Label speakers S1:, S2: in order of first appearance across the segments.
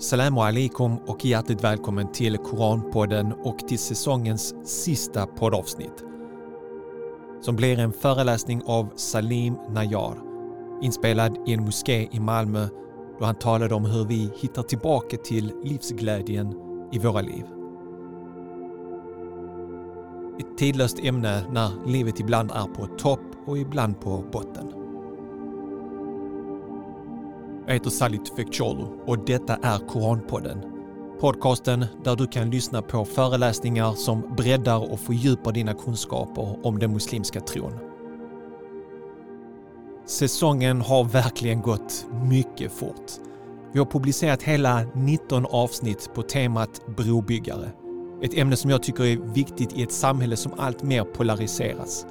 S1: Salam alaikum och hjärtligt välkommen till Koranpodden och till säsongens sista poddavsnitt. Som blir en föreläsning av Salim Najar, inspelad i en moské i Malmö då han talade om hur vi hittar tillbaka till livsglädjen i våra liv. Ett tidlöst ämne när livet ibland är på topp och ibland på botten. Jag heter Salih Tufekcioglu och detta är Koranpodden. Podcasten där du kan lyssna på föreläsningar som breddar och fördjupar dina kunskaper om den muslimska tron. Säsongen har verkligen gått mycket fort. Vi har publicerat hela 19 avsnitt på temat brobyggare. Ett ämne som jag tycker är viktigt i ett samhälle som allt mer polariseras.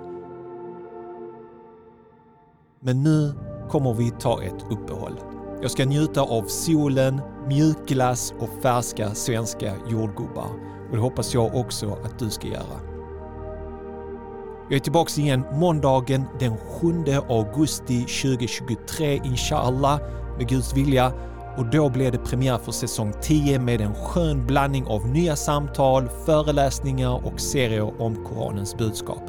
S1: Men nu kommer vi ta ett uppehåll. Jag ska njuta av solen, mjukglass och färska svenska jordgubbar. Och det hoppas jag också att du ska göra. Jag är tillbaka igen måndagen den 7 augusti 2023 inshallah med Guds vilja och då blir det premiär för säsong 10 med en skön blandning av nya samtal, föreläsningar och serier om Koranens budskap.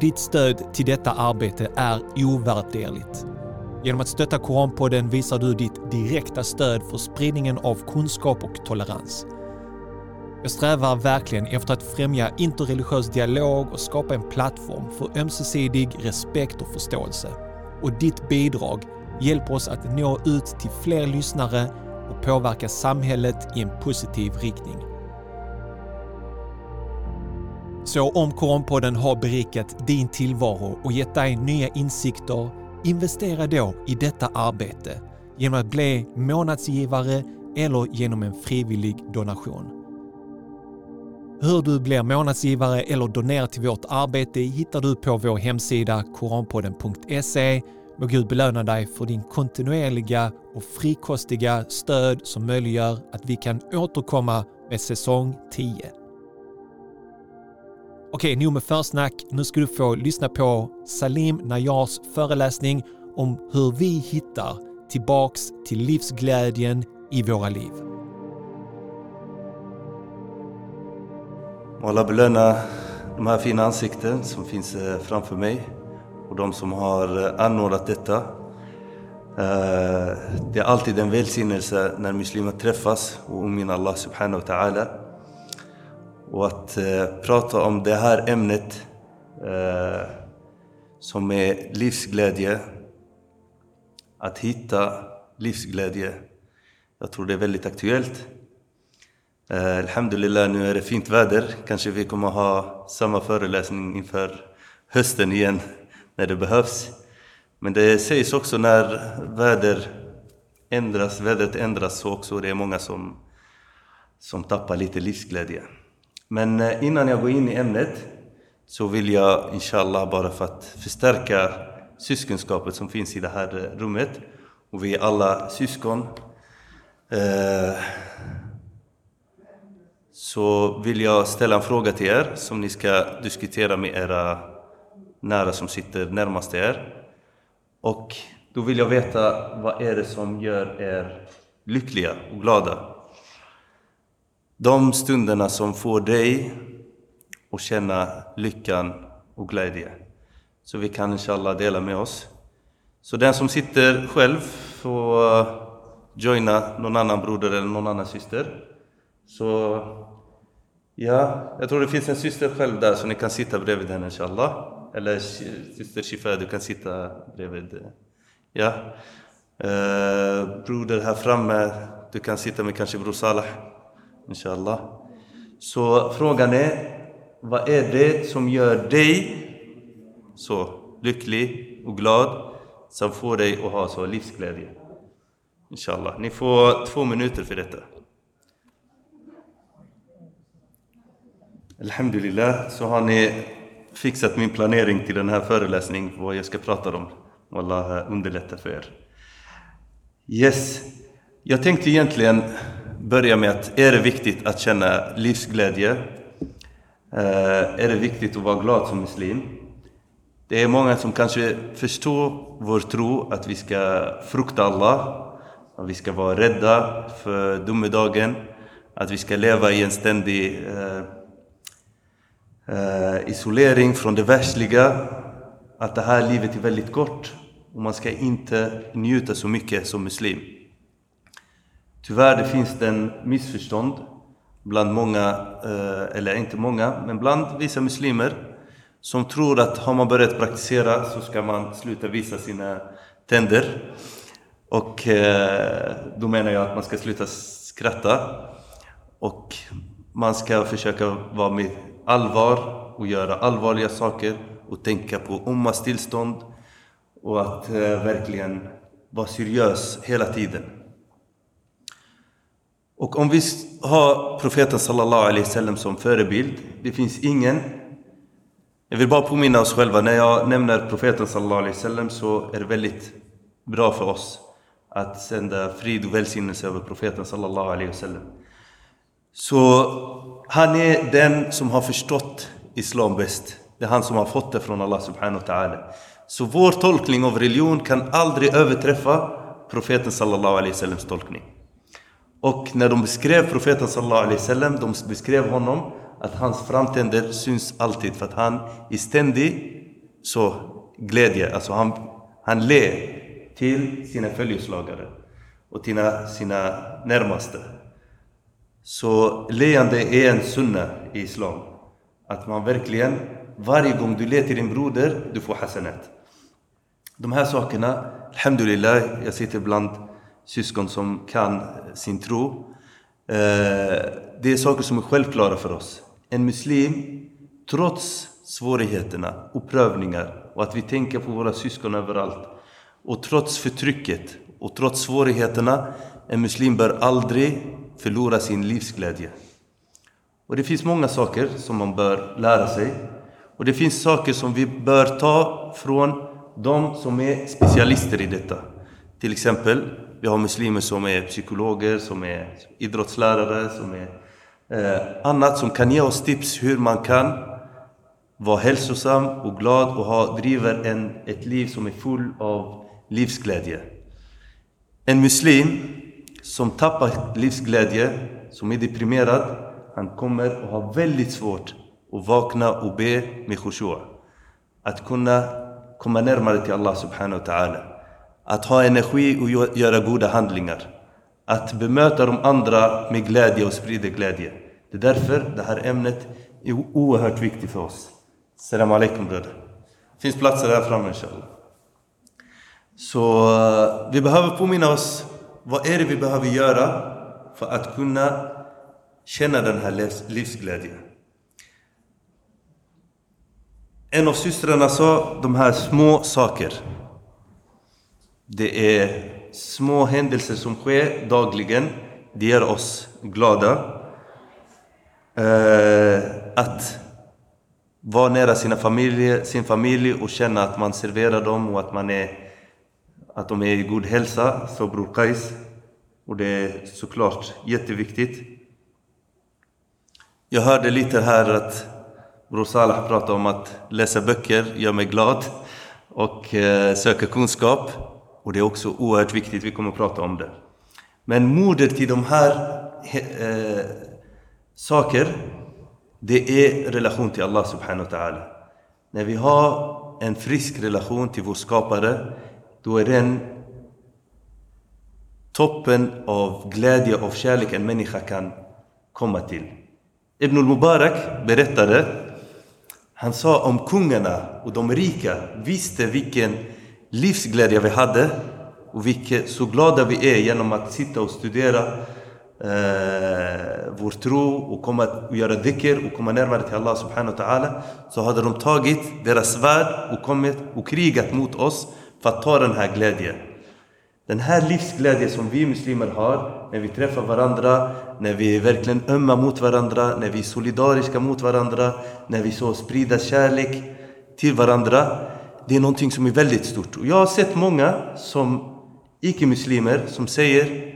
S1: Ditt stöd till detta arbete är ovärderligt. Genom att stötta Koranpodden visar du ditt direkta stöd för spridningen av kunskap och tolerans. Jag strävar verkligen efter att främja interreligiös dialog och skapa en plattform för ömsesidig respekt och förståelse. Och ditt bidrag hjälper oss att nå ut till fler lyssnare och påverka samhället i en positiv riktning. Så om Koranpodden har berikat din tillvaro och gett dig nya insikter, investera då i detta arbete genom att bli månadsgivare eller genom en frivillig donation. Hur du blir månadsgivare eller donerar till vårt arbete hittar du på vår hemsida koranpodden.se Må Gud belöna dig för din kontinuerliga och frikostiga stöd som möjliggör att vi kan återkomma med säsong 10. Okej, nog med försnack. Nu ska du få lyssna på Salim Nayars föreläsning om hur vi hittar tillbaks till livsglädjen i våra liv.
S2: Må Allah belöna de här fina ansikten som finns eh, framför mig och de som har eh, anordnat detta. Eh, det är alltid en välsignelse när muslimer träffas och ummin Allah subhanahu wa ta'ala. Och att eh, prata om det här ämnet eh, som är livsglädje. Att hitta livsglädje. Jag tror det är väldigt aktuellt. Eh, alhamdulillah, nu är det fint väder. Kanske vi kommer ha samma föreläsning inför hösten igen när det behövs. Men det sägs också när väder ändras, vädret ändras så också det är många som, som tappar lite livsglädje. Men eh, innan jag går in i ämnet så vill jag inshallah bara för att förstärka syskonskapet som finns i det här eh, rummet och vi är alla syskon eh, så vill jag ställa en fråga till er som ni ska diskutera med era nära som sitter närmast er. Och då vill jag veta, vad är det som gör er lyckliga och glada? De stunderna som får dig att känna lyckan och glädje. Så vi kan inshallah dela med oss. Så den som sitter själv får joina någon annan broder eller någon annan syster. Så ja, jag tror det finns en syster själv där så ni kan sitta bredvid henne inshallah. Eller syster Shifa, du kan sitta bredvid. Ja. Eh, broder här framme, du kan sitta med kanske Bror Salah. Inshallah. Så frågan är, vad är det som gör dig så lycklig och glad som får dig att ha så livsglädje? Inshallah. Ni får två minuter för detta. Alhamdulillah så har ni fixat min planering till den här föreläsningen, vad jag ska prata om. Wallah, underlätta för er. Yes, jag tänkte egentligen börja med att är det viktigt att känna livsglädje? Eh, är det viktigt att vara glad som muslim? Det är många som kanske förstår vår tro, att vi ska frukta Allah, att vi ska vara rädda för domedagen, att vi ska leva i en ständig eh, eh, isolering från det världsliga, att det här livet är väldigt kort och man ska inte njuta så mycket som muslim. Tyvärr det finns det en missförstånd bland många, eh, eller inte många, men bland vissa muslimer som tror att har man börjat praktisera så ska man sluta visa sina tänder. Och eh, då menar jag att man ska sluta skratta och man ska försöka vara med allvar och göra allvarliga saker och tänka på ummas tillstånd och att eh, verkligen vara seriös hela tiden. Och om vi har profeten sallallahu alaihi wasallam som förebild, det finns ingen jag vill bara påminna oss själva, när jag nämner profeten sallallahu alaihi wasallam så är det väldigt bra för oss att sända frid och välsignelse över profeten sallallahu alaihi wasallam. Så han är den som har förstått Islam bäst. Det är han som har fått det från Allah subhanahu wa ta'ala. Så vår tolkning av religion kan aldrig överträffa profeten sallallahu alaihi wasallams tolkning. Och när de beskrev profeten sallallahu alaihi wasallam, de beskrev honom att hans framtänder syns alltid för att han är ständig så glädje, alltså han, han ler till sina följeslagare och till sina närmaste. Så leende är en sunna i Islam. Att man verkligen, varje gång du ler till din broder, du får hasanat. De här sakerna, alhamdulillah, jag sitter bland syskon som kan sin tro. Eh, det är saker som är självklara för oss. En muslim, trots svårigheterna och prövningar och att vi tänker på våra syskon överallt och trots förtrycket och trots svårigheterna, en muslim bör aldrig förlora sin livsglädje. Och det finns många saker som man bör lära sig. Och det finns saker som vi bör ta från de som är specialister i detta. Till exempel, vi har muslimer som är psykologer, som är idrottslärare, som är eh, annat som kan ge oss tips hur man kan vara hälsosam och glad och ha, driver en, ett liv som är full av livsglädje. En muslim som tappar livsglädje, som är deprimerad, han kommer att ha väldigt svårt att vakna och be med khushua. Att kunna komma närmare till Allah subhanahu wa ta'ala. Att ha energi och göra goda handlingar. Att bemöta de andra med glädje och sprida glädje. Det är därför det här ämnet är oerhört viktigt för oss. Salam alaikum bröder. Det finns platser här framme inshallah. Så eh, vi behöver påminna oss, vad är det vi behöver göra för att kunna känna den här livsglädjen? En av systrarna sa de här små saker. Det är små händelser som sker dagligen. Det gör oss glada. Eh, att vara nära sina familjer, sin familj och känna att man serverar dem och att, man är, att de är i god hälsa, så Bror Kais. Och det är såklart jätteviktigt. Jag hörde lite här att Bror Salah pratade om att läsa böcker gör mig glad och eh, söka kunskap. Och det är också oerhört viktigt, vi kommer att prata om det. Men modet till de här eh, saker, det är relation till Allah subhanahu wa ta'ala. När vi har en frisk relation till vår skapare, då är den toppen av glädje och kärlek en människa kan komma till. Ibn al-Mubarak berättade, han sa om kungarna och de rika visste vilken livsglädje vi hade och vilka så glada vi är genom att sitta och studera eh, vår tro och komma och göra dhikr och komma närmare till Allah subhanahu wa ta'ala så hade de tagit deras svärd och kommit och krigat mot oss för att ta den här glädjen. Den här livsglädjen som vi muslimer har när vi träffar varandra, när vi verkligen ömmar mot varandra, när vi är solidariska mot varandra, när vi så sprider kärlek till varandra. Det är någonting som är väldigt stort. Och jag har sett många som icke-muslimer som säger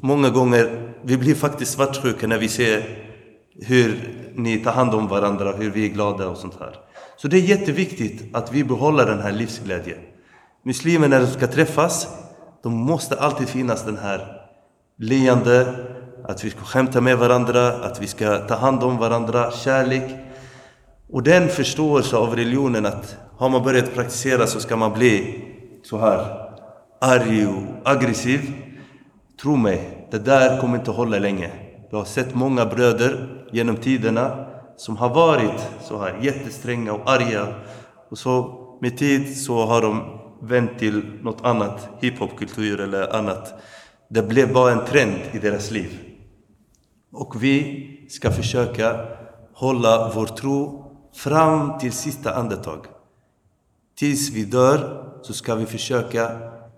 S2: många gånger vi blir faktiskt svartsjuka när vi ser hur ni tar hand om varandra, hur vi är glada och sånt här. Så det är jätteviktigt att vi behåller den här livsglädjen. Muslimer när de ska träffas, de måste alltid finnas den här leende, att vi ska skämta med varandra, att vi ska ta hand om varandra, kärlek. Och den förståelse av religionen att har man börjat praktisera så ska man bli så här arg och aggressiv. Tro mig, det där kommer inte hålla länge. Jag har sett många bröder genom tiderna som har varit så här jättestränga och arga. Och så med tid så har de vänt till något annat, hiphopkultur eller annat. Det blev bara en trend i deras liv. Och vi ska försöka hålla vår tro fram till sista andetag. Tills vi dör så ska vi försöka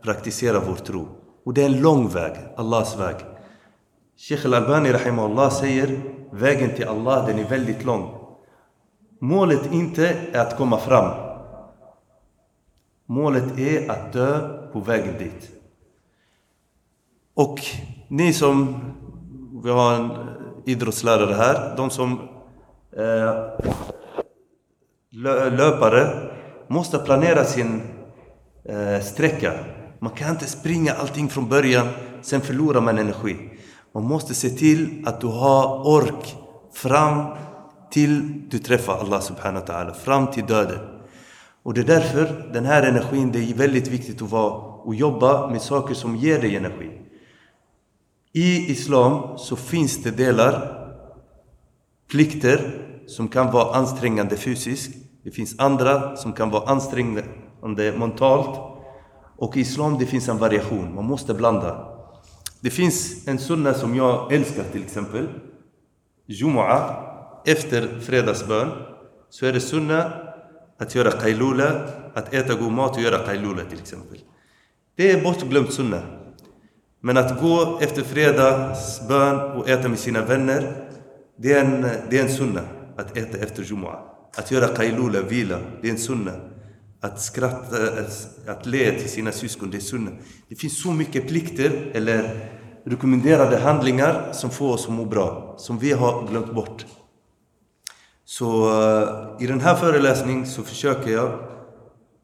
S2: praktisera vår tro. Och det är en lång väg, Allahs väg. Sheikh Al-Albani Rahimahullah säger vägen till Allah den är väldigt lång. Målet inte är att komma fram. Målet är att dö på vägen dit. Och ni som, vi har en idrottslärare här, de som eh, löpare måste planera sin eh, sträcka. Man kan inte springa allting från början, sen förlorar man energi. Man måste se till att du har ork fram till du träffar Allah subhanahu wa ta'ala, fram till döden. Och det är därför den här energin, det är väldigt viktigt att vara och jobba med saker som ger dig energi. I Islam så finns det delar, plikter, som kan vara ansträngande fysiskt. Det finns andra som kan vara ansträngande mentalt. Och i Islam det finns en variation, man måste blanda. Det finns en sunna som jag älskar till exempel. Jumu'ah, efter fredagsbön, så är det sunna att göra qailula, att äta god mat och göra qailula till exempel. Det är bortglömt sunna. Men att gå efter fredagsbön och äta med sina vänner, det är en, det är en sunna. Att äta efter Jumu'ah. Att göra qailula, vila, det är en sunna. Att skratta, att le till sina syskon, det är sunna. Det finns så mycket plikter eller rekommenderade handlingar som får oss att må bra, som vi har glömt bort. Så eh, i den här föreläsningen så försöker jag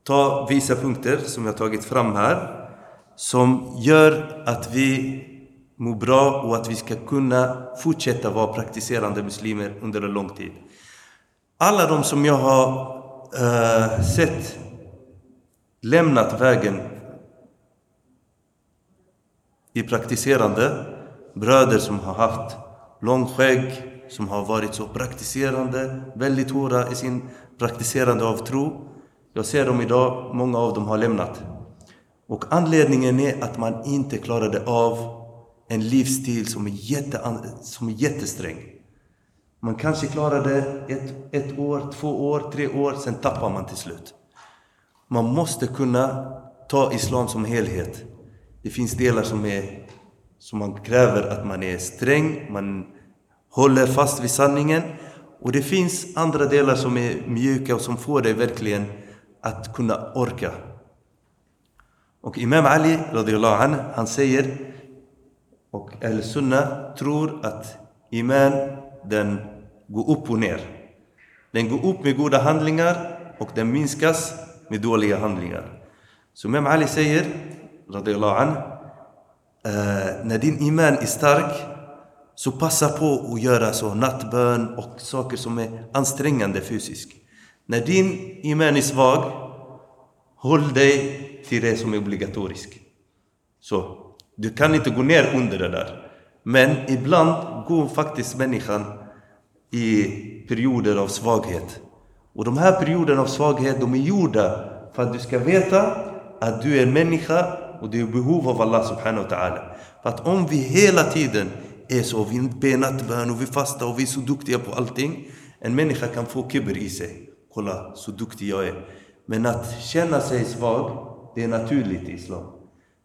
S2: ta vissa punkter som jag tagit fram här som gör att vi må bra och att vi ska kunna fortsätta vara praktiserande muslimer under en lång tid. Alla de som jag har uh, sett lämnat vägen i praktiserande bröder som har haft lång skägg, som har varit så praktiserande, väldigt hårda i sin praktiserande av tro. Jag ser dem idag, många av dem har lämnat. Och anledningen är att man inte klarade av en livsstil som är, jätte, som är jättesträng. Man kanske klarade ett, ett år, två år, tre år, sen tappar man till slut. Man måste kunna ta islam som helhet. Det finns delar som, är, som man kräver att man är sträng, man håller fast vid sanningen. Och det finns andra delar som är mjuka och som får dig verkligen att kunna orka. Och Imam Ali, an, han säger, och Al-Sunna tror att iman, den går upp och ner. Den går upp med goda handlingar och den minskas med dåliga handlingar. Så Imam Ali säger, radiallahu an, eh, när din iman är stark så passa på att göra så nattbön och saker som är ansträngande fysiskt. När din iman är svag, håll dig till det som är obligatoriskt. Så, du kan inte gå ner under det där. Men ibland går faktiskt människan i perioder av svaghet. Och de här perioderna av svaghet, de är gjorda för att du ska veta att du är en människa och du är i behov av Allah subhanahu wa ta'ala. För att om vi hela tiden är så, vi ber nattbön och vi fastar och vi är så duktiga på allting. En människa kan få kibber i sig. Kolla så duktig jag är. Men att känna sig svag, det är naturligt i Islam.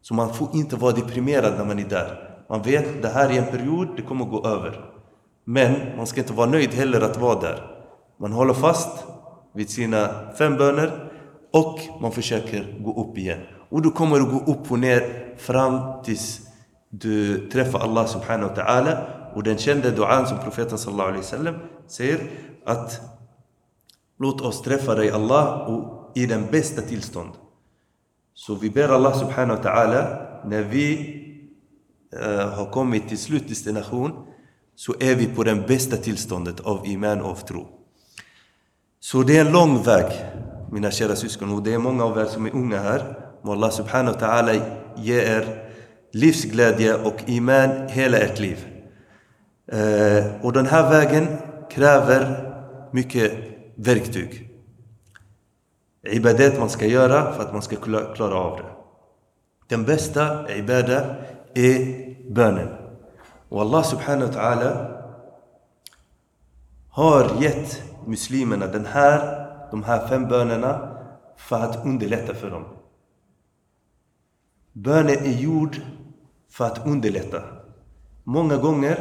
S2: Så man får inte vara deprimerad när man är där. Man vet, att det här är en period, det kommer gå över. Men man ska inte vara nöjd heller att vara där. Man håller fast vid sina fem böner och man försöker gå upp igen. Och du kommer att gå upp och ner fram tills du träffar Allah subhanahu wa ta'ala. Och den kända duan som profeten sallallahu alaihi wasallam säger att låt oss träffa dig Allah och i den bästa tillstånd. Så vi ber Allah subhanahu wa ta'ala när vi eh, har kommit till slutdestination så är vi på det bästa tillståndet av iman och av tro. Så det är en lång väg, mina kära syskon, och det är många av er som är unga här. Må Allah subhanahu wa ta'ala ge er livsglädje och iman hela ert liv. Eh, och den här vägen kräver mycket verktyg. Ibadat man ska göra för att man ska klara av det. Den bästa ibada är bönen. Och Allah subhanahu wa ta'ala har gett muslimerna den här, de här fem bönerna för att underlätta för dem. Bönen är gjord för att underlätta. Många gånger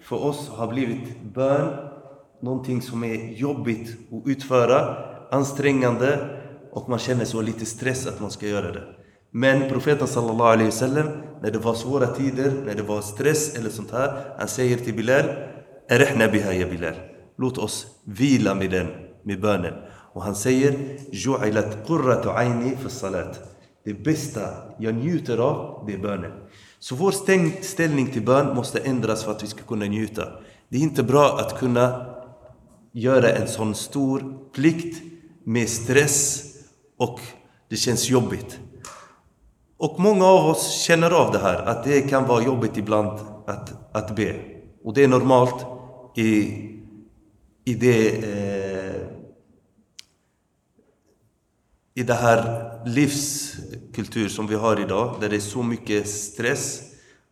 S2: för oss har blivit bön någonting som är jobbigt att utföra, ansträngande och man känner så lite stress att man ska göra det. Men profeten sallallahu alaihi wasallam, när det var svåra tider, när det var stress eller sånt här, han säger till Bilal Erehna biha ya Bilal. Låt oss vila med den, med bönen. Och han säger Ju'ilat qurratu aini för salat. Det bästa jag njuter av, det är bönen. Så vår ställning till bön måste ändras för att vi ska kunna njuta. Det är inte bra att kunna göra en sån stor plikt med stress och det känns jobbigt. Och många av oss känner av det här, att det kan vara jobbigt ibland att, att be. Och det är normalt i, i det eh, i det här livskultur som vi har idag, där det är så mycket stress.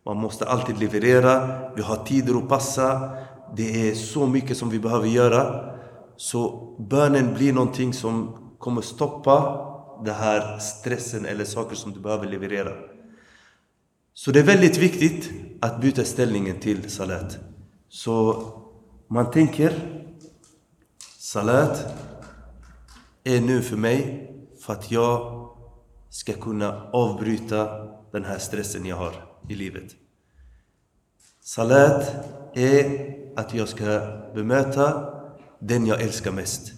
S2: Man måste alltid leverera, vi har tider att passa. Det är så mycket som vi behöver göra. Så bönen blir någonting som kommer stoppa den här stressen eller saker som du behöver leverera. Så det är väldigt viktigt att byta ställningen till salat. Så man tänker Salat är nu för mig för att jag ska kunna avbryta den här stressen jag har i livet. Salat är att jag ska bemöta den jag älskar mest.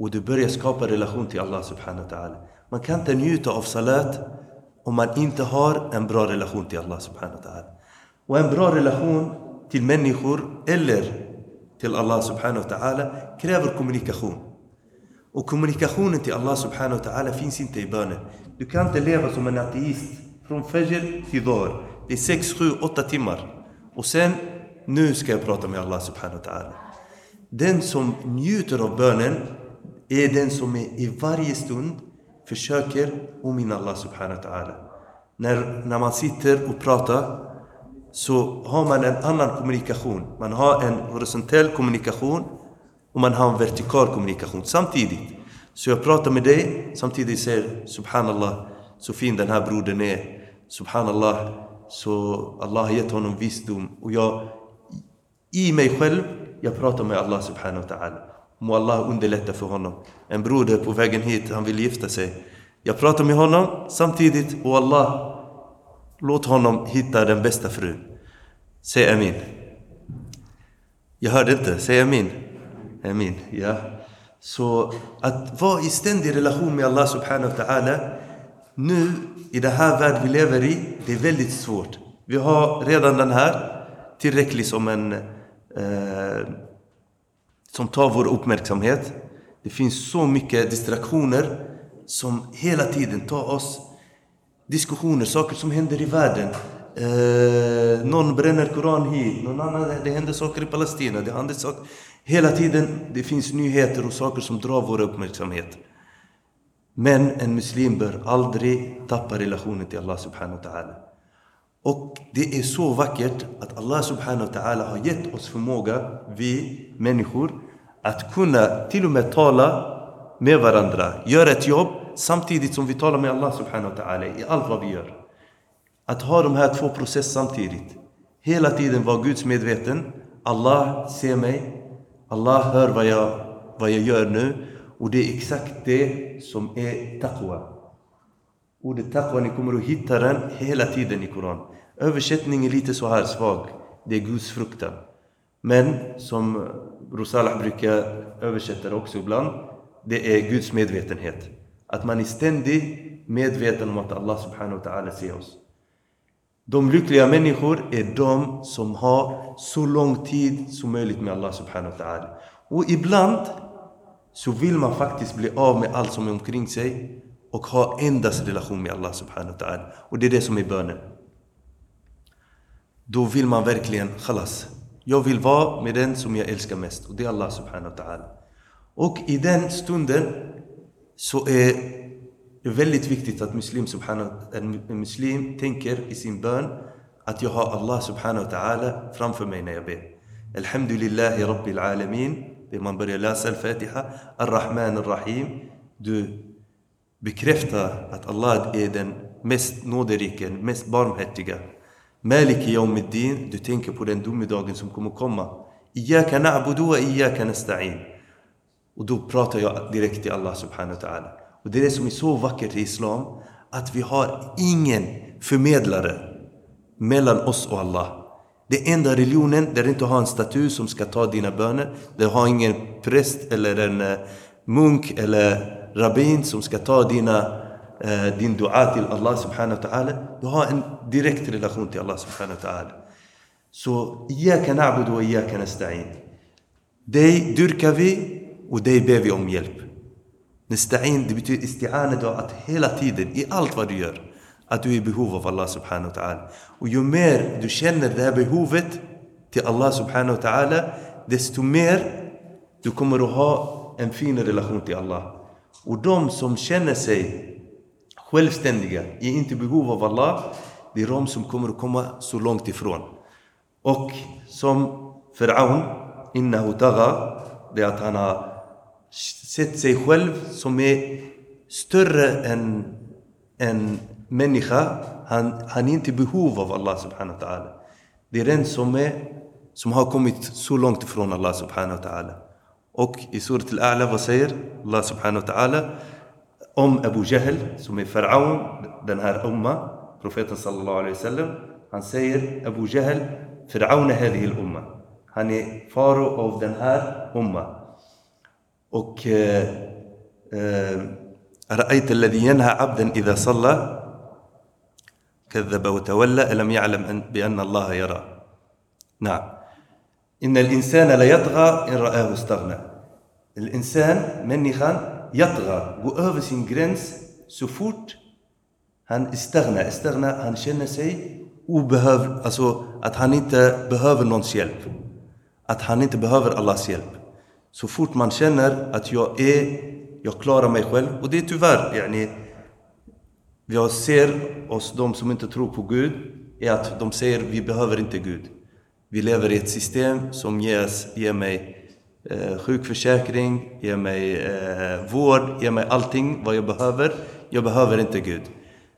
S2: Och du börjar skapa relation till Allah subhanahu wa ta'ala. Man kan inte njuta av salat om man inte har en bra relation till Allah subhanahu wa ta'ala. Och en bra relation till människor eller till Allah subhanahu wa ta'ala kräver kommunikation. Och kommunikationen till Allah subhanahu wa ta'ala finns inte i bönen. Du kan inte leva som en ateist från Fajr till Dhar. Det är 6, 7, 8 timmar. Och sen, nu ska jag prata med Allah subhanahu wa ta'ala. Den som njuter av bönen är den som är i varje stund försöker påminna Allah subhanahu wa ta'ala. När, när man sitter och pratar så har man en annan kommunikation. Man har en horisontell kommunikation och man har en vertikal kommunikation samtidigt. Så jag pratar med dig samtidigt säger Subhanallah, så fin den här brodern är. Subhanallah, så Allah har gett honom visdom. Och jag, i mig själv, jag pratar med Allah subhanahu wa ta'ala. Må Allah underlätta för honom. En broder på vägen hit, han vill gifta sig. Jag pratar med honom samtidigt och Allah, låt honom hitta den bästa frun. Säg amin. Jag hörde inte, säg amin. Amin, ja. Så att vara i ständig relation med Allah subhanahu wa ta'ala nu i den här värld vi lever i, det är väldigt svårt. Vi har redan den här tillräckligt som en eh, som tar vår uppmärksamhet. Det finns så mycket distraktioner som hela tiden tar oss diskussioner, saker som händer i världen. Eh, någon bränner Koran hit, någon annan, det händer saker i Palestina, det händer saker. Hela tiden det finns nyheter och saker som drar vår uppmärksamhet. Men en muslim bör aldrig tappa relationen till Allah subhanahu wa ta'ala. Och det är så vackert att Allah subhanahu wa ta'ala har gett oss förmåga, vi människor, att kunna till och med tala med varandra, göra ett jobb samtidigt som vi talar med Allah subhanahu wa ta'ala i allt vad vi gör. Att ha de här två processerna samtidigt. Hela tiden vara Guds medveten. Allah ser mig. Allah hör vad jag, vad jag gör nu. Och det är exakt det som är taqwa. Ordet taqwa, ni kommer att hitta den hela tiden i Koran. Översättningen är lite så här svag. Det är Guds fruktan. Men som Rosalah brukar översätta det också ibland. Det är Guds medvetenhet. Att man är ständigt medveten om att Allah subhanahu wa ta'ala ser oss. De lyckliga människor är de som har så lång tid som möjligt med Allah subhanahu wa ta'ala. Och ibland så vill man faktiskt bli av med allt som är omkring sig och ha endast relation med Allah subhanahu wa ta'ala. Och det är det som är bönen. Då vill man verkligen, khalas. Jag vill vara med den som jag älskar mest och det är Allah subhanahu wa ta'ala. Och i den stunden så är det väldigt viktigt att muslim, subhanahu, en muslim tänker i sin bön att jag har Allah subhanahu wa ta'ala framför mig när jag ber. Alhamdulillahi rabbil alamin. Det man börjar läsa al-Fatiha. Ar-Rahman ar-Rahim. Du Bekräfta att Allah är den mest nåderike, mest barmhärtiga. Maliki yawmiddin. Du tänker på den domedagen som kommer komma. Iyaka na'budu wa iyaka nasta'in. Och då pratar jag direkt till Allah subhanahu wa ta'ala. Och det är det som är så vackert i Islam, att vi har ingen förmedlare mellan oss och Allah. Det enda religionen där du inte har en staty som ska ta dina böner. Du har ingen präst eller en eh, munk eller rabbin som ska ta dina, eh, din dua till Allah subhanahu wa ta'ala. Du har en direkt relation till Allah subhanahu wa ta'ala. Så Iyaka na'budu wa iyaka nasta'in. Dig dyrkar vi och dig ber vi om hjälp. Nasta'in, det betyder isti'ana, att hela tiden, i allt vad du gör, att du är i behov av Allah subhanahu wa ta'ala. Och ju mer du känner det här behovet till Allah subhanahu wa ta'ala, desto mer du kommer att ha en fin relation till Allah. Och de som känner sig självständiga, är inte i behov av Allah, det är de som kommer att komma så långt ifrån. Och som Firaun, innahu tagha, det är att han har sett sig själv som är större än en människa. Han, han är inte i behov av Allah subhanahu wa ta'ala. Det är den som, är, som har kommit så långt ifrån Allah subhanahu wa ta'ala. أوك اي سورة الأعلى بصير الله سبحانه وتعالى أم أبو جهل سمي فرعون دنهار امه بروفيت صلى الله عليه وسلم عن سير أبو جهل فرعون هذه الأمة. هاني فارو أوف دنهار امه أوك آه، رأيت الذي ينهى عبدا إذا صلى كذب وتولى ألم يعلم بأن الله يرى. نعم. إن الإنسان ليطغى إن رآه استغنى الإنسان människan يطغى gå över sin gräns så fort han استغنى استغنى han känner sig obehöv, alltså att han inte behöver någons hjälp att han inte behöver Allahs hjälp Så fort man känner att jag är, jag klarar mig själv. Och det är tyvärr, yani, jag ser oss, de som inte tror på Gud, är att de säger vi behöver inte Gud. Vi lever i ett system som ges, ger mig eh, sjukförsäkring, ger mig eh, vård, ger mig allting vad jag behöver. Jag behöver inte Gud.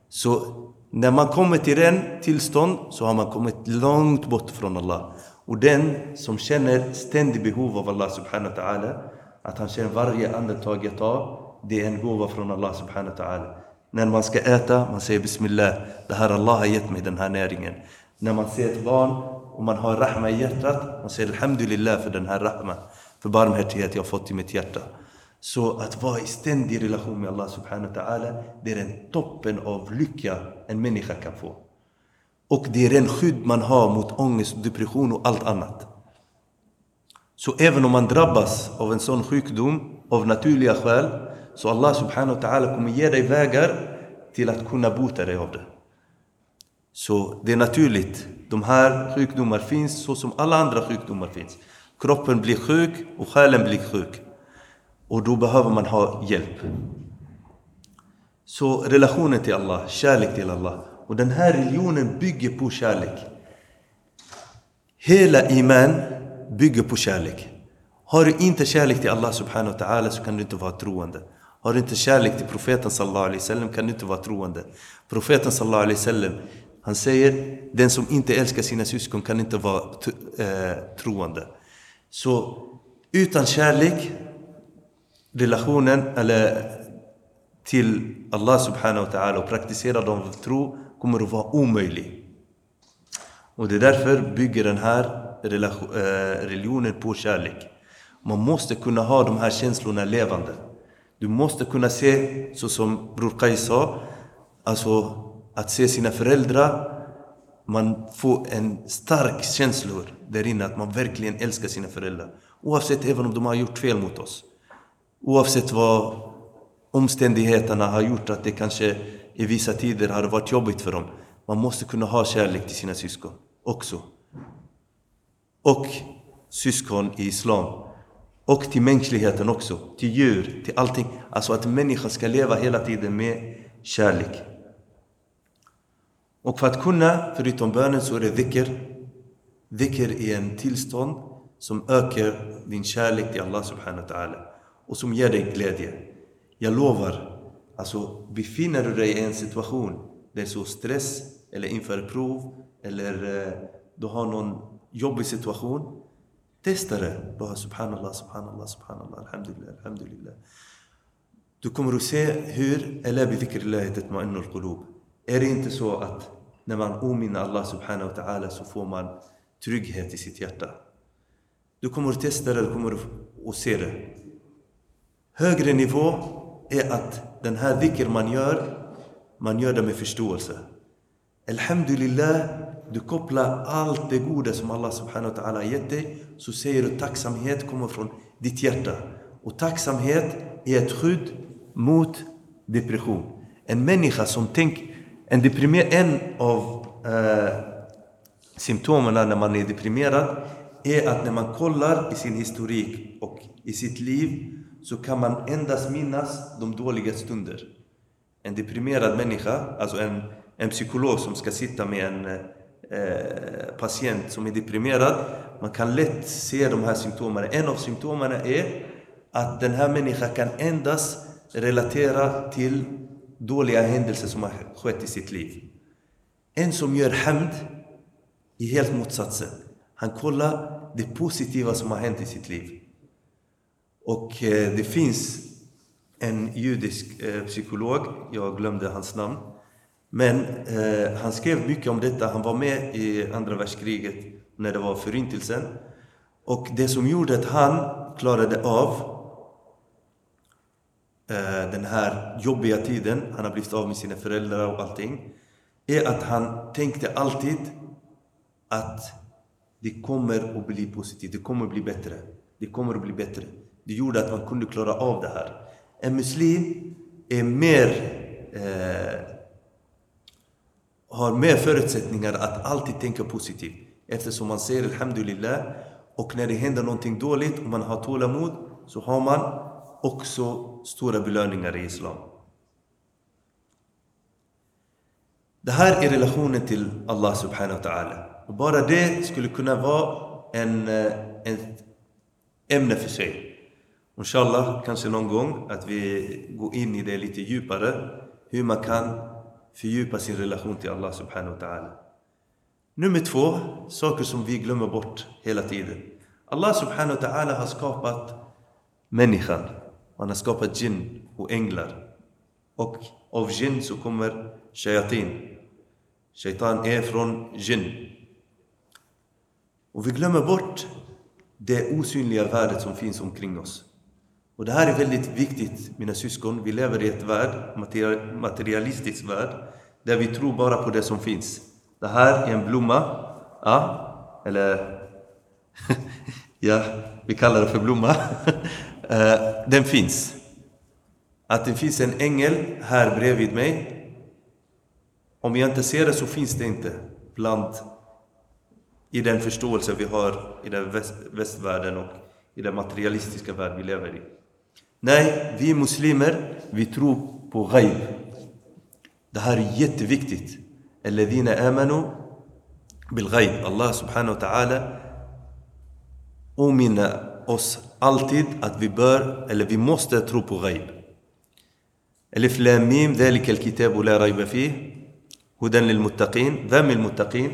S2: Så när man kommer till den tillstånd så har man kommit långt bort från Allah. Och den som känner ständigt behov av Allah subhanahu wa ta'ala, att han känner varje andetag jag tar, det är en gåva från Allah subhanahu wa ta'ala. När man ska äta, man säger Bismillah, det här Allah har gett mig den här näringen. När man ser ett barn och man har rahma i hjärtat, man säger Alhamdulillah för den här rahma, för barmhärtighet jag har fått i mitt hjärta. Så att vara i ständig relation med Allah subhanahu wa ta'ala, det är den toppen av lycka en människa kan få. Och det är den skydd man har mot ångest, depression och allt annat. Så även om man drabbas av en sån sjukdom av naturliga skäl, så Allah subhanahu wa ta'ala kommer ge dig vägar till att kunna bota dig av det. Så det är naturligt. De här sjukdomar finns så som alla andra sjukdomar finns. Kroppen blir sjuk och själen blir sjuk. Och då behöver man ha hjälp. Så relationen till Allah, kärlek till Allah. Och den här religionen bygger på kärlek. Hela iman bygger på kärlek. Har du inte kärlek till Allah subhanahu wa ta'ala så kan du inte vara troende. Har du inte kärlek till profeten sallallahu alaihi wasallam kan du inte vara troende. Profeten sallallahu alaihi wasallam han säger den som inte älskar sina syskon kan inte vara eh, troende. Så utan kärlek, relationen eller till Allah subhanahu wa ta'ala och praktisera dem tro kommer att vara omöjlig. Och det är därför bygger den här eh, religionen på kärlek. Man måste kunna ha de här känslorna levande. Du måste kunna se, så som Bror Kaj sa, alltså att se sina föräldrar man får en stark känsla där inne att man verkligen älskar sina föräldrar. Oavsett även om de har gjort fel mot oss. Oavsett vad omständigheterna har gjort att det kanske i vissa tider har varit jobbigt för dem. Man måste kunna ha kärlek till sina syskon också. Och syskon i Islam. Och till mänskligheten också, till djur, till allting. Alltså att människan ska leva hela tiden med kärlek. Och för att kunna, förutom bönen, så är det dhikr. Dhikr är en tillstånd som ökar din kärlek till Allah subhanahu wa ta'ala och som ger dig glädje. Jag lovar, alltså befinner du dig i en situation där så stress eller inför prov eller eh, du har någon jobbig situation Testa det. Bara subhanallah, subhanallah, subhanallah, alhamdulillah, alhamdulillah. Du kommer att se hur, eller tatma'innu al-qulub. Är det inte så att när man ominner Allah subhanahu wa ta'ala så får man trygghet i sitt hjärta? Du kommer att testa det, du kommer att se det. Högre nivå är att den här dhikr man gör, man gör det med förståelse. Alhamdulillah, du kopplar allt det goda som Allah subhanahu wa ta'ala har gett dig, så säger du tacksamhet kommer från ditt hjärta. Och tacksamhet är ett skydd mot depression. En människa som tänker, en deprimer, en av eh, symptomen när man är deprimerad är att när man kollar i sin historik och i sitt liv så kan man endast minnas de dåliga stunder. En deprimerad människa, alltså en, en psykolog som ska sitta med en eh, patient som är deprimerad, man kan lätt se de här symptomen. En av symptomen är att den här människan kan endast relatera till dåliga händelser som har skett i sitt liv. En som gör hämnd är helt motsatsen. Han kollar det positiva som har hänt i sitt liv. Och eh, det finns en judisk eh, psykolog, jag glömde hans namn, men eh, han skrev mycket om detta. Han var med i andra världskriget när det var förintelsen. Och det som gjorde att han klarade av Eh, den här jobbiga tiden, han har blivit av med sina föräldrar och allting, är att han tänkte alltid att det kommer att bli positivt, det kommer att bli bättre. Det kommer att bli bättre. Det gjorde att man kunde klara av det här. En muslim är mer, eh, har mer förutsättningar att alltid tänka positivt. Eftersom man säger Alhamdulillah och när det händer någonting dåligt och man har tålamod så har man också stora belöningar i Islam. Det här är relationen till Allah subhanahu wa ta'ala. Och bara det skulle kunna vara en, eh, en ett ämne för sig. Inshallah, kanske någon gång att vi går in i det lite djupare. Hur man kan fördjupa sin relation till Allah subhanahu wa ta'ala. Nummer två, saker som vi glömmer bort hela tiden. Allah subhanahu wa ta'ala har skapat människan. Han har skapat jinn och änglar. Och av jinn så kommer shayatin. Shaitan är från jinn. Och vi glömmer bort det osynliga värdet som finns omkring oss. Och det här är väldigt viktigt, mina syskon. Vi lever i ett värld, materialistisk värld, där vi tror bara på det som finns. Det här är en blomma, ja, eller ja, vi kallar det för blomma. Eh, den finns. Att det finns en ängel här bredvid mig. Om jag inte ser det så finns det inte bland i den förståelse vi har i den väst, västvärlden och i den materialistiska värld vi lever i. Nej, vi muslimer, vi tror på ghaib. Det här är jätteviktigt. Alladhina amanu bil ghaib. Allah subhanahu wa ta'ala påminner oss alltid att vi bör, eller vi måste tro på ghaib. ألف لام ميم ذلك الكتاب لا ريب فيه هدى للمتقين vem المتقين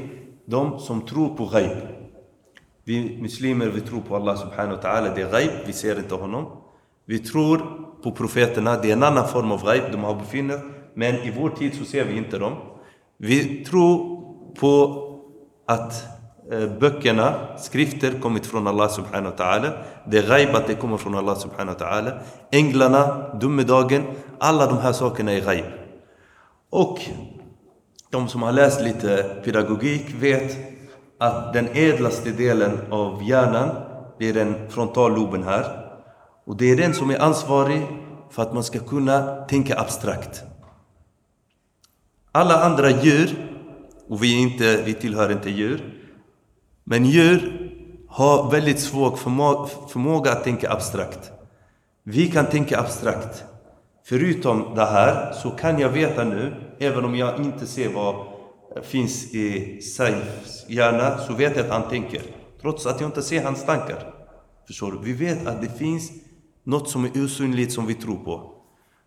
S2: de som tror på ghaib. Vi muslimer, vi tror på Allah subhanahu wa ta'ala, det är ghaib, vi ser inte honom. Vi tror på profeterna, det är en annan form av ghaib, de har befunnit men i vår tid så ser vi inte dem. Vi tror på att eh, Eh, böckerna, skrifter, kommit från Allah subhanahu wa ta'ala. Det är ghaib att det kommer från Allah subhanahu wa ta'ala. Änglarna, domedagen, alla de här sakerna är ghaib. Och de som har läst lite pedagogik vet att den ädlaste delen av hjärnan, det är den frontalloben här. Och det är den som är ansvarig för att man ska kunna tänka abstrakt. Alla andra djur, och vi, inte, vi tillhör inte djur, men djur har väldigt svår förmåga, förmåga att tänka abstrakt. Vi kan tänka abstrakt. Förutom det här så kan jag veta nu, även om jag inte ser vad finns i Saifs hjärna, så vet jag att han tänker. Trots att jag inte ser hans tankar. Förstår du? Vi vet att det finns något som är osynligt som vi tror på.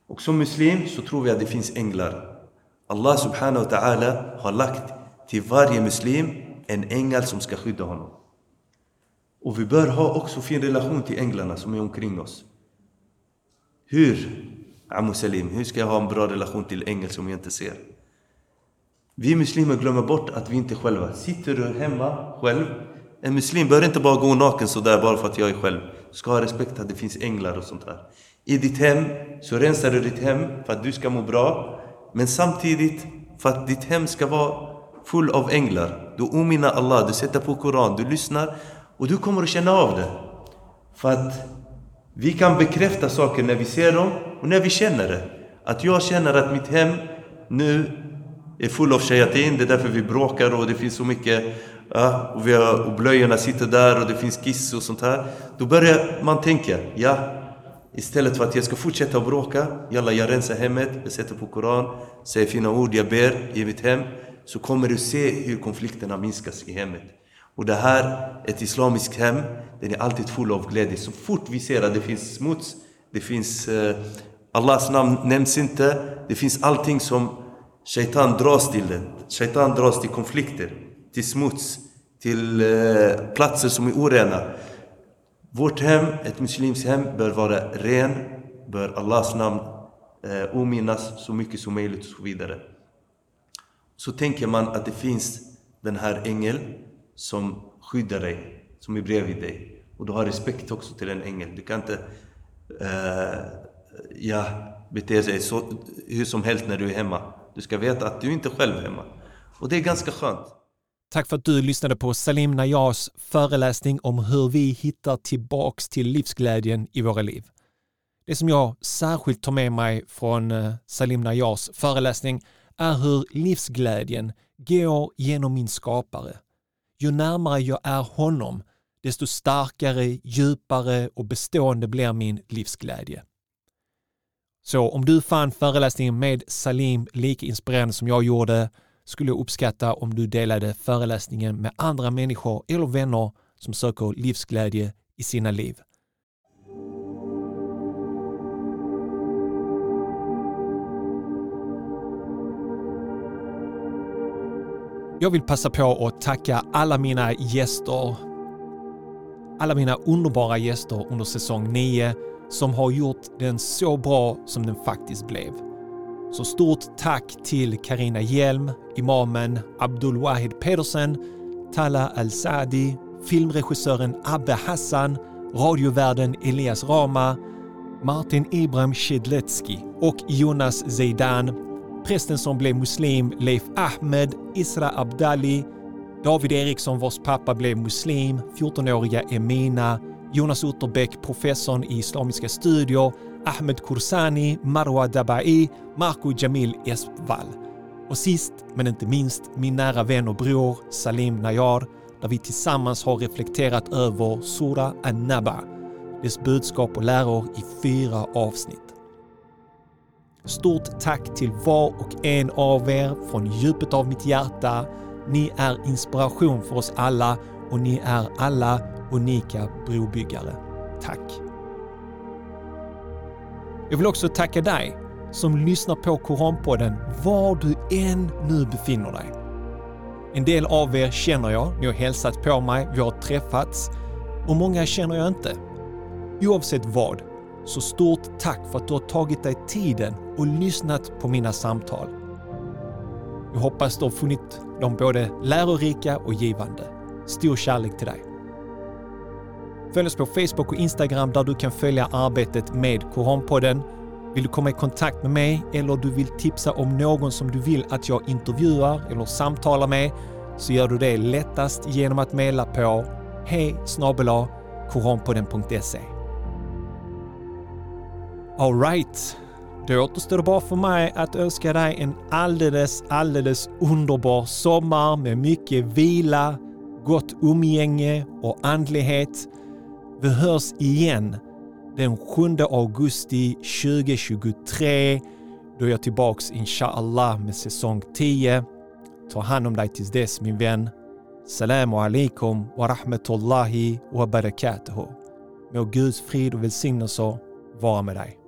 S2: Och som muslim så tror vi att det finns änglar. Allah subhanahu wa ta'ala har lagt till varje muslim en ängel som ska skydda honom. Och vi bör ha också fin relation till änglarna som är omkring oss. Hur, Amu Salim, hur ska jag ha en bra relation till ängel som jag inte ser? Vi muslimer glömmer bort att vi inte själva. Sitter du hemma själv? En muslim bör inte bara gå naken sådär bara för att jag är själv. Du ska ha respekt att det finns änglar och sånt där. I ditt hem så rensar du ditt hem för att du ska må bra. Men samtidigt för att ditt hem ska vara full av änglar. Du ominner Allah, du sätter på Koran, du lyssnar och du kommer att känna av det. För att vi kan bekräfta saker när vi ser dem och när vi känner det. Att jag känner att mitt hem nu är full av shayatin, det är därför vi bråkar och det finns så mycket ja, och, vi har, och blöjorna sitter där och det finns kiss och sånt här. Då börjar man tänka, ja, istället för att jag ska fortsätta att bråka, jalla jag rensar hemmet, jag sätter på Koran, säger fina ord, jag ber i mitt hem, så kommer du se hur konflikterna minskas i hemmet. Och det här, ett islamiskt hem, den är alltid full av glädje. Så fort vi ser att det finns smuts, det finns eh, Allahs namn nämns inte, det finns allting som Shaitan dras till det. Shaitan dras till konflikter, till smuts, till eh, platser som är orena. Vårt hem, ett muslimskt hem, bör vara ren, bör Allahs namn eh, ominnas så mycket som möjligt och så vidare. Så tänker man att det finns den här ängeln som skyddar dig, som är bredvid dig. Och du har respekt också till den ängeln. Du kan inte eh, ja, bete dig så, hur som helst när du är hemma. Du ska veta att du inte själv är hemma. Och det är ganska skönt.
S1: Tack för att du lyssnade på Salim Najars föreläsning om hur vi hittar tillbaks till livsglädjen i våra liv. Det som jag särskilt tar med mig från eh, Salim Najars föreläsning är hur livsglädjen går genom min skapare. Ju närmare jag är honom, desto starkare, djupare och bestående blir min livsglädje. Så om du fann föreläsningen med Salim lika inspirerande som jag gjorde skulle jag uppskatta om du delade föreläsningen med andra människor eller vänner som söker livsglädje i sina liv. Jag vill passa på att tacka alla mina gäster, alla mina underbara gäster under säsong 9 som har gjort den så bra som den faktiskt blev. Så stort tack till Karina Hjelm, imamen Abdul Wahid Pedersen, Tala Al-Saadi, filmregissören Abbe Hassan, radiovärden Elias Rama, Martin Ibrahim Shedletski och Jonas Zeidan, prästen som blev muslim Leif Ahmed, Isra Abdali, David Eriksson vars pappa blev muslim, 14-åriga Emina, Jonas Utterbeck, professorn i islamiska studier, Ahmed Kursani, Marwa Dabai, Marco Jamil Espvall. Och sist men inte minst min nära vän och bror Salim Nayar där vi tillsammans har reflekterat över Sura An-Naba, dess budskap och läror i fyra avsnitt. Stort tack till var och en av er från djupet av mitt hjärta. Ni är inspiration för oss alla och ni är alla unika brobyggare. Tack! Jag vill också tacka dig som lyssnar på Koranpodden var du än nu befinner dig. En del av er känner jag, ni har hälsat på mig, vi har träffats och många känner jag inte. Oavsett vad, så stort tack för att du har tagit dig tiden och lyssnat på mina samtal. Jag hoppas du har funnit dem både lärorika och givande. Stor kärlek till dig. Följ oss på Facebook och Instagram där du kan följa arbetet med Koranpodden. Vill du komma i kontakt med mig eller du vill tipsa om någon som du vill att jag intervjuar eller samtalar med så gör du det lättast genom att mejla på hej koranpodden.se. Alright, då återstår det bara för mig att önska dig en alldeles, alldeles underbar sommar med mycket vila, gott umgänge och andlighet. Vi hörs igen den 7 augusti 2023 då jag är tillbaks inshallah med säsong 10. Ta hand om dig tills dess min vän. Salamu alaikum wa rahmatullahi wa barakatuhu. Må Guds frid och välsignelser vara med dig.